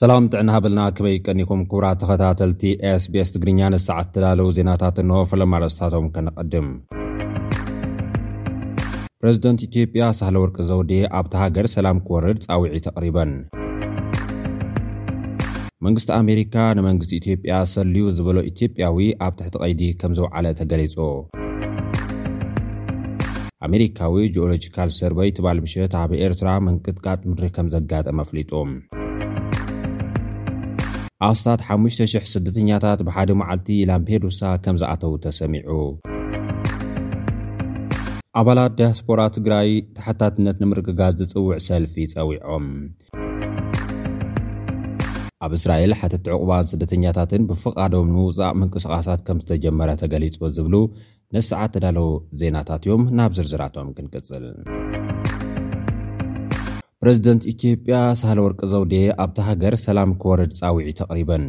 ሰላም ጥዕና ሃበልና ክበይ ቀኒኹም ክቡራት ተኸታተልቲ ስbs ትግርኛ ንሰዓት ዝተዳለዉ ዜናታት እንሆ ፈለማ ኣረስታቶም ከነቐድም ፕረዚደንት ኢትዮጵያ ሳህለ ወርቂ ዘውዴ ኣብቲ ሃገር ሰላም ክወርድ ጻውዒ ተቕሪበን መንግስቲ ኣሜሪካ ንመንግስቲ ኢትዮጵያ ሰልዩ ዝበሎ ኢትዮጵያዊ ኣብ ትሕቲ ቐይዲ ከም ዘውዓለ ተገሊጹ ኣሜሪካዊ ጂኦሎጂካል ሰርቨይ ትባል ምሸት ኣብ ኤርትራ ምንቅጥቃጥ ምድሪ ከም ዘጋጠመ ኣፍሊጡ ኣስታት 5,000 ስደተኛታት ብሓደ መዓልቲ ላምፔዱሳ ከም ዝኣተዉ ተሰሚዑ ኣባላት ዲያስፖራ ትግራይ ተሓታትነት ንምርግጋፅ ዝፅውዕ ሰልፊ ፀዊዖም ኣብ እስራኤል ሓተቲ ዕቑባን ስደተኛታትን ብፍቓዶም ንምውፃእ ምንቅስቓሳት ከም ዝተጀመረ ተገሊጹ ዝብሉ ንሰዓት ተዳለዉ ዜናታት እዮም ናብ ዝርዝራቶም ክንቅጽል ፕረዚደንት ኢትዮጵያ ሳህለ ወርቂ ዘውዴ ኣብቲ ሃገር ሰላም ክወርድ ጻውዒት ኣቕሪበን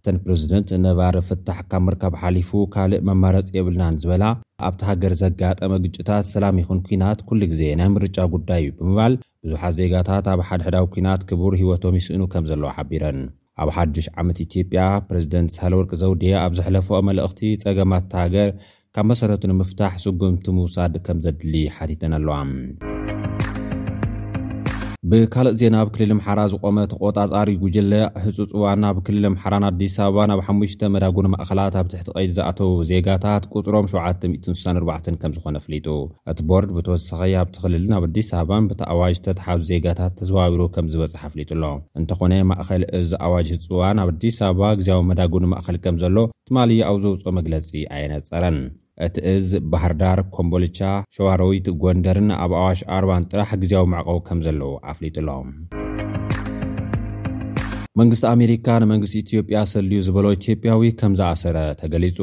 እተን ፕረዚደንት ነባሪ ፍታሕ ካብ ምርካብ ሓሊፉ ካልእ መማረፂ የብልናን ዝበላ ኣብቲ ሃገር ዘጋጠመ ግጭታት ሰላም ይኹን ኩናት ኩሉ ግዜ ናይ ምርጫ ጉዳይ እዩ ብምባል ብዙሓት ዜጋታት ኣብ ሓድሕዳዊ ኲናት ክቡር ህይወቶም ይስእኑ ከም ዘለዉ ሓቢረን። ኣብ ሓዱሽ ዓመት ኢትዮጵያ፣ ፕረዚደንት ሳህለወርቅ ዘውዴ ኣብ ዘሕለፈኦ መልእኽቲ፣ ጸገማት እታ ሃገር ካብ መሰረቱ ንምፍታሕ ስጉምቲ ምውሳድ ከም ዘድሊ ሓቲተን ኣለዋ። ብካልእ ዜና ኣብ ክልል ኣምሓራ ዝቖመ ተቖጻጻሪ ጉጅለ ህጹጽ እዋን ኣብ ክልል ኣምሓራን ኣዲስ ኣበባን ኣብ ሓሙሽተ መዳጎኒ ማእኸላት ኣብ ትሕቲ ቀይዲ ዝኣተዉ ዜጋታት ቁጽሮም ሸውዓተ ሚእትን ስሳን ኣርባዕተን ከም ዝኾነ ኣፍሊጡ። እቲ ቦርድ ብተወሳኺ ኣብቲ ክልልን ኣብ ኣዲስ ኣበባን በቲ ኣዋጅ ዝተትሓዙ ዜጋታት ተዘዋዊሩ ከምዝበፅሐ ኣፍሊጡ'ሎ። እንተኾነ ማእኸል እዚ ኣዋጅ ህጹዋን ኣብ ኣዲስ ኣበባ ግዝያዊ መዳጎኒ ማእኸል ከምዘሎ ትማሊ ኣብ ዘውፅኦ መግለፂ ኣየነፀረን። እቲ እዝ ባህርዳር፣ ኮምቦልቻ፣ ሸዋሮዊት፣ ጎንደርን ኣብ ኣዋሽ ኣርባን ጥራሕ ግዝያዊ መዕቖቢ ከምዘለዎ ኣፍሊጡ'ሎ። መንግስቲ ኣሜሪካ ንመንግስቲ ኢትዮጵያ ኣሰልዩ ዝበሎ ኢትዮጵያዊ ከምዝኣሰረ ተገሊፁ።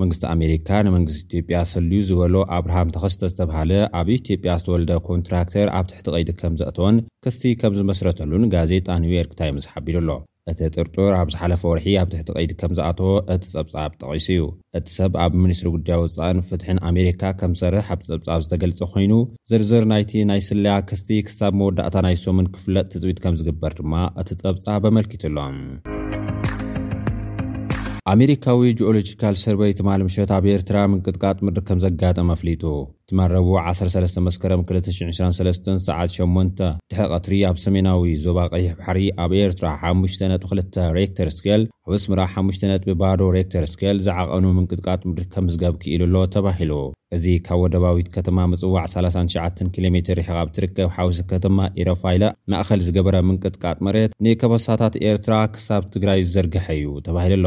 መንግስቲ ኣሜሪካ ንመንግስቲ ኢትዮጵያ ኣሰልዩ ዝበሎ ኣብርሃም ተኸስተ ዝተብሃለ ኣብ ኢትዮጵያ ዝተወልደ ኮንትራክተር ኣብ ትሕቲ ቀይዲ ከምዘእተወን ክሲ ከምዝመስረተሉን ጋዜጣ ኒውዮርክ ታይምስ ሓቢሩ ኣሎ። እቲ ጥርጡር ኣብ ዝሓለፈ ወርሒ ኣብ ትሕቲ ቀይዲ ከምዝኣተዎ እቲ ጸብጻብ ጠቒሱ እዩ። እቲ ሰብ ኣብ ሚኒስትሪ ጉዳይ ወጻእን ፍትሕን ኣሜሪካ ከምዝሰርሕ ኣብቲ ጸብጻብ ዝተገልጸ ኮይኑ፣ ዝርዝር ናይቲ ናይ ስለያ ክሲ ክሳብ መወዳእታ ናይ ሰሙን ክፍለጥ ትፅቢት ከም ዝግበር ድማ እቲ ፀብፃብ ኣመልኪቱ ኣሎ። ኣሜሪካዊ ጂኦሎጂካል ሰርቨይ ትማል ምሸት ኣብ ኤርትራ ምንቅጥቃጥ ምድሪ ከም ዘጋጠመ ኣፍሊጡ። ትማል ረቡዕ ዓሰርተ ሰለስተ መስከረም ክልተ ሽሕን ዕስራን ሰለስተን ሰዓት ሸሞንተ ድሕሪ ቀትሪ ኣብ ሰሜናዊ ዞባ ቀይሕ ባሕሪ ኣብ ኤርትራ ሓሙሽተ ነጥቢ ክልተ ሬክተር ስኬል ኣብ ኣስመራ ሓሙሽተ ነጥቢ ባዶ ሬክተር ስኬል ዝዓቐኑ ምንቅጥቃጥ ምድሪ ከምዝገብ ክኢሉ'ሎ ተባሂሉ። እዚ ካብ ወደባዊት ከተማ ምጽዋዕ ሰላሳን ትሽዓተን ኪሎ ሜትር ርሒቓ ኣብ ትርከብ ሓውሲ ከተማ ኢረፋይለ ማእከል ዝገበረ ምንቅጥቃጥ መሬት ንከበሳታት ኤርትራ ክሳብ ትግራይ ዝዘርገሐ'ዩ ተባሂሉ'ሎ።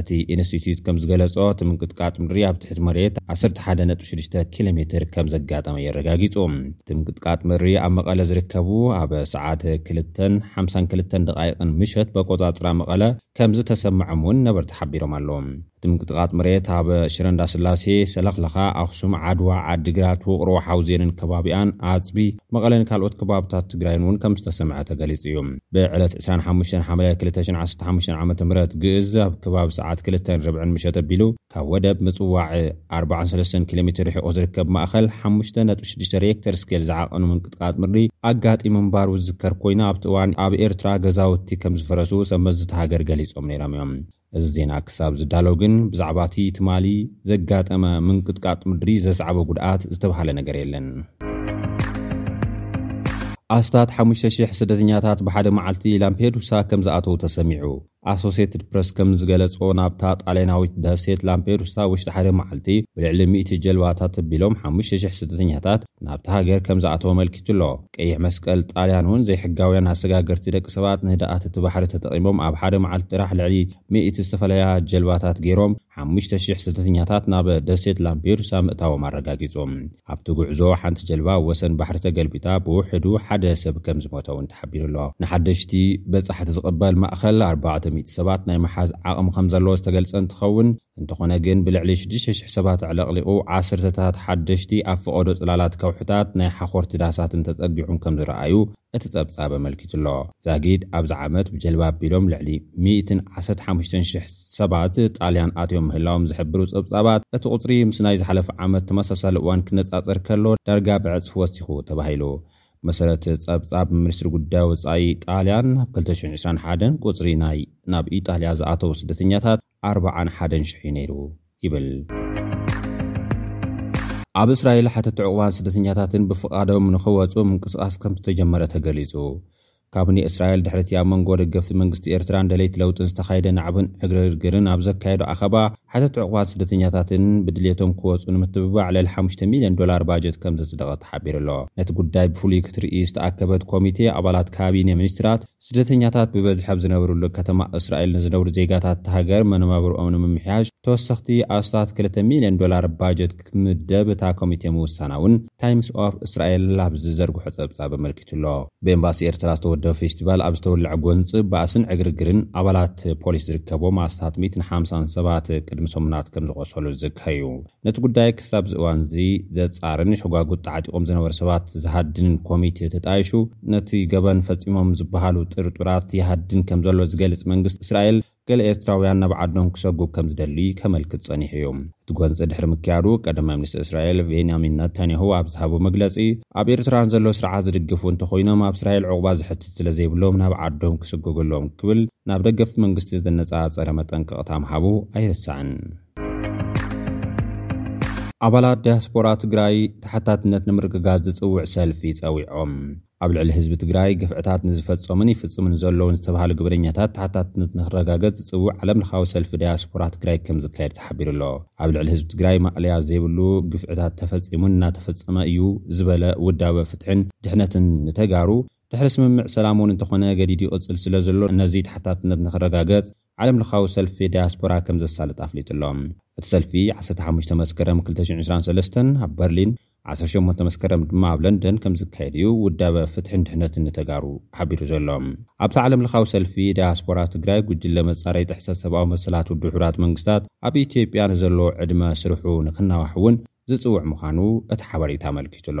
እቲ ኢንስቲትዩት ከምዝገለጾ እቲ ምንቅጥቃጥ ምድሪ ኣብ ትሕቲ መሬት ዓሰርተ ሓደ ነጥቢ ሽዱሽተ ኪሎ ሜትር ከምዘጋጠመ የረጋጊጹ። እቲ ምቅጥቃጥ ምድሪ ኣብ መቐለ ዝርከቡ ኣብ ሰዓት ክልተን ሓምሳን ክልተን ደቓይቕን ምሸት በቆጻጽራ መቐለ ከምዝተሰመዐም እውን ነበርቲ ሓቢሮም ኣለው። እቲ ምንቅጥቓጥ መሬት ኣብ ሽረ እንዳስላሴ፣ ሰለኽለኻ፣ ኣኽሱም፣ ዓድዋ፣ ዓዲግራት፣ ውቕሮ፣ ሓውዜንን ከባቢኣን፣ ኣፅቢ፣ መቐለን ካልኦት ከባብታት ትግራይን እውን ከምዝተሰምዐ ተገሊፁ እዩ። ብዕለት ዕስራን ሓሙሽተን ሓምለ ክልተ ሽሕን ዓሰርተ ሓሙሽተን ዓመተ ምህረት ግእዝ ኣብ ከባቢ ሰዓት ክልተን ርብዕን ምሸት ኣቢሉ ካብ ወደብ ምጽዋዕ ኣርብዓን ሰለስተን ኪሎ ሜትር ርሒቑ ዝርከብ ማእኸል ሓሙሽተ ነጥቢ ሽዱሽተ ሬክተር ስኬል ዝዓቐኑ ምንቅጥቓጥ ምድሪ ኣጋጢሙ ምንባሩ ዝዝከር ኮይኑ ኣብቲ እዋን ኣብ ኤርትራ ገዛውቲ ከምዝፈረሱ ሰብ መዚ እታ ሃገር ገሊጾም ነይሮም እዮም። እዚ ዜና ክሳብ ዝዳሎ ግን ብዛዕባ እቲ ትማሊ ዘጋጠመ ምንቅጥቃጥ ምድሪ ዘስዓቦ ጉድኣት ዝተብሃለ ነገር የለን። ኣስታት ሓሙሽተ ሽሕ ስደተኛታት ብሓደ መዓልቲ ላምፔዱሳ ከምዝኣተዉ ተሰሚዑ። ኣሶሴትድ ፕረስ ከም ዝገለጾ ናብታ ጣልያናዊት ደሴት ላምፔዱሳ ውሽጢ ሓደ መዓልቲ ብልዕሊ ሚእቲ ጀልባታት ኣቢሎም ሓሙሽተ ሽሕ ስደተኛታት ናብታ ሃገር ከም ዝኣተው ኣመልኪቱ ኣሎ። ቀይሕ መስቀል ጣልያን እውን ዘይሕጋውያን ኣሰጋገርቲ ደቂ ሰባት ንህድኣት እቲ ባሕሪ ተጠቒሞም ኣብ ሓደ መዓልቲ ጥራሕ ልዕሊ ሚእቲ ዝተፈላለያ ጀልባታት ገይሮም ሓሙሽተ ሽሕ ስደተኛታት ናብ ደሴት ላምፔዱሳ ምእታዎም ኣረጋጊጹ። ኣብቲ ጉዕዞ ሓንቲ ጀልባ ኣብ ወሰን ባሕሪ ተገልቢጣ ብውሕዱ ሓደ ሰብ ከምዝሞተ እውን ተሓቢሩ ኣሎ። ንሓደሽቲ በፃሕቲ ዝቕበል ማእኸል ኣርባዕተ ሚእቲ ሰባት ናይ ምሓዝ ዓቕሚ ከምዘለዎ ዝተገልፀ እንትኸውን፣ እንተኾነ ግን ብልዕሊ ሽዱሽተ ሽሕ ሰባት ኣዕለቕሊቑ ዓሰርተታት ሓደሽቲ ኣብ ፈቐዶ ፅላላት ከውሕታት ናይ ሓኾርቲ ዳሳትን ተፀጊዖም ከምዝረኣዩ እቲ ጸብጻብ ኣመልኪቱ'ሎ። ዛጊድ ኣብዚ ዓመት ብጀልባ ኣቢሎም ልዕሊ ሚእትን ዓሰርተ ሓሙሽተን ሽሕ ሰባት ጣልያን ኣትዮም ምህላዎም ዝሕብሩ ጸብጻባት፣ እቲ ቁጽሪ ምስ ናይ ዝሓለፈ ዓመት ተመሳሳሊ እዋን ክነጻጸር ከሎ ዳርጋ ብዕጽፊ ወሲኹ ተባሂሉ። ብመሰረት ጸብጻብ ሚኒስትሪ ጉዳይ ወጻኢ ጣልያን፣ ኣብ ክልተ ሽሕን ዕስራን ሓደን ቁጽሪ ናይ ናብ ኢጣልያ ዝኣተዉ ስደተኛታት፣ ኣርብዓን ሓደን ሽሕ'ዩ ነይሩ ይብል። ኣብ እስራኤል ሓተቲ ዑቕባን ስደተኛታትን ብፍቓዶም ንኽወጹ ምንቅስቓስ ከምዝተጀመረ ተገሊጹ። ካብኔ እስራኤል ድሕሪ'ቲ ኣብ መንጎ ደገፍቲ መንግስቲ ኤርትራን ደለይቲ ለውጥን ዝተኻየደ ናዕብን ዕግርግርን ኣብ ዘካየዶ ኣኸባ ሓተቲ ዑቕባን ስደተኛታትን ብድልየቶም ክወጹ ንምትብባዕ ልዕሊ ሓሙሽተ ሚልዮን ዶላር ባጀት ከምዘጽደቐ ተሓቢሩ'ሎ። ነቲ ጉዳይ ብፍሉይ ክትርኢ ዝተኣከበት ኮሚቴ ኣባላት ካቢኔ ሚኒስትራት፣ ስደተኛታት ብበዝሒ ኣብ ዝነብርሉ ከተማ እስራኤል ንዝነብሩ ዜጋታት እታ ሃገር መነባብርኦም ንምምሕያሽ ተወሰኽቲ ኣስታት ክልተ ሚልዮን ዶላር ባጀት ክምደብ እታ ኮሚቴ ምውሳና እውን ታይምስ ኦፍ እስራኤል ኣብ ዝዘርግሖ ጸብጻብ ኣመልኪቱ'ሎ። ብኤምባሲ ኤርትራ ዝተወደበ ፌስቲቫል ኣብ ዝተወልዐ ጎንጺ፣ ባእስን ዕግርግርን፣ ኣባላት ፖሊስ ዝርከቦም ኣስታት ሚእትን ሓምሳን ሰባት ቅድሚ ሰሙናት ከምዝቖሰሉ ዝዝከር'ዩ። ነቲ ጉዳይ ክሳብ እዚ እዋን'ዚ ዘጻርን ሸጓጉጥ ተዓጢቖም ዝነበሩ ሰባት ዝሃድንን ኮሚቴ ተጣይሹ ነቲ ገበን ፈጺሞም ዝበሃሉ ጥርጡራት ይሃድን ከም ዘሎ ዝገልጽ መንግስቲ እስራኤል፣ ገለ ኤርትራውያን ናብ ዓዶም ክሰጉግ ከም ዝደሊ ከመልክት ጸኒሑ እዩ። እቲ ጎንጺ ድሕሪ ምክያዱ ቀዳማይ ሚኒስተር እስራኤል ቬንያሚን ነታንያሁ ኣብ ዝሃቦ መግለጺ፣ ኣብ ኤርትራ ንዘሎ ስርዓት ዝድግፉ እንተኾይኖም ኣብ እስራኤል ዑቕባ ዝሕትት ስለ ዘይብሎም ናብ ዓዶም ክስጎጉ ኣለዎም ክብል ናብ ደገፍቲ መንግስቲ ዘነጻጸረ መጠንቀቕታ ምሃቡ ኣይርሳዕን። ኣባላት ዲያስፖራ ትግራይ ተሓታትነት ንምርግጋፅ ዝፅውዕ ሰልፊ ፀዊዖም። ኣብ ልዕሊ ህዝቢ ትግራይ ግፍዕታት ንዝፈፀሙን ይፍፅሙን ዘለዉን ዝተብሃሉ ግብረኛታት ተሓታትነት ንክረጋገፅ ዝፅውዕ ዓለም ለኻዊ ሰልፊ ዳያስፖራ ትግራይ ከምዝካየድ ተሓቢሩ ኣሎ። ኣብ ልዕሊ ህዝቢ ትግራይ ማእለያ ዘይብሉ ግፍዕታት ተፈፂሙን እናተፈፀመ እዩ ዝበለ ውዳበ ፍትሕን ድሕነትን ንተጋሩ ድሕሪ ስምምዕ ሰላም እውን እንተኾነ ገዲዱ ይቕፅል ስለዘሎ ነዚ ተሓታትነት ንክረጋገፅ ዓለም ለኻዊ ሰልፊ ዳያስፖራ ከም ዘሳልጥ ኣፍሊጡ ኣሎ። እቲ ሰልፊ ዓሰርተ ሓሙሽተ መስከረም ክልተ ሽሕን ዕስራን ሰለስተን ኣብ በርሊን፣ ዓሰርተ ሸሞንተ መስከረም ድማ ኣብ ለንደን ከም ዝካየድ እዩ ውዳበ ፍትሕን ድሕነትን ንተጋሩ ሓቢሩ ዘሎ። ኣብቲ ዓለም ለኻዊ ሰልፊ ዳያስፖራ ትግራይ ጉጅለ መፃረዪ ጥሕሰት ሰብኣዊ መሰላት ውድብ ሕቡራት መንግስታት ኣብ ኢትዮጵያ ንዘሎ ዕድመ ስርሑ ንክናዋሕ እውን ዝፅውዕ ምዃኑ እቲ ሓበሬታ ኣመልኪቱ ኣሎ።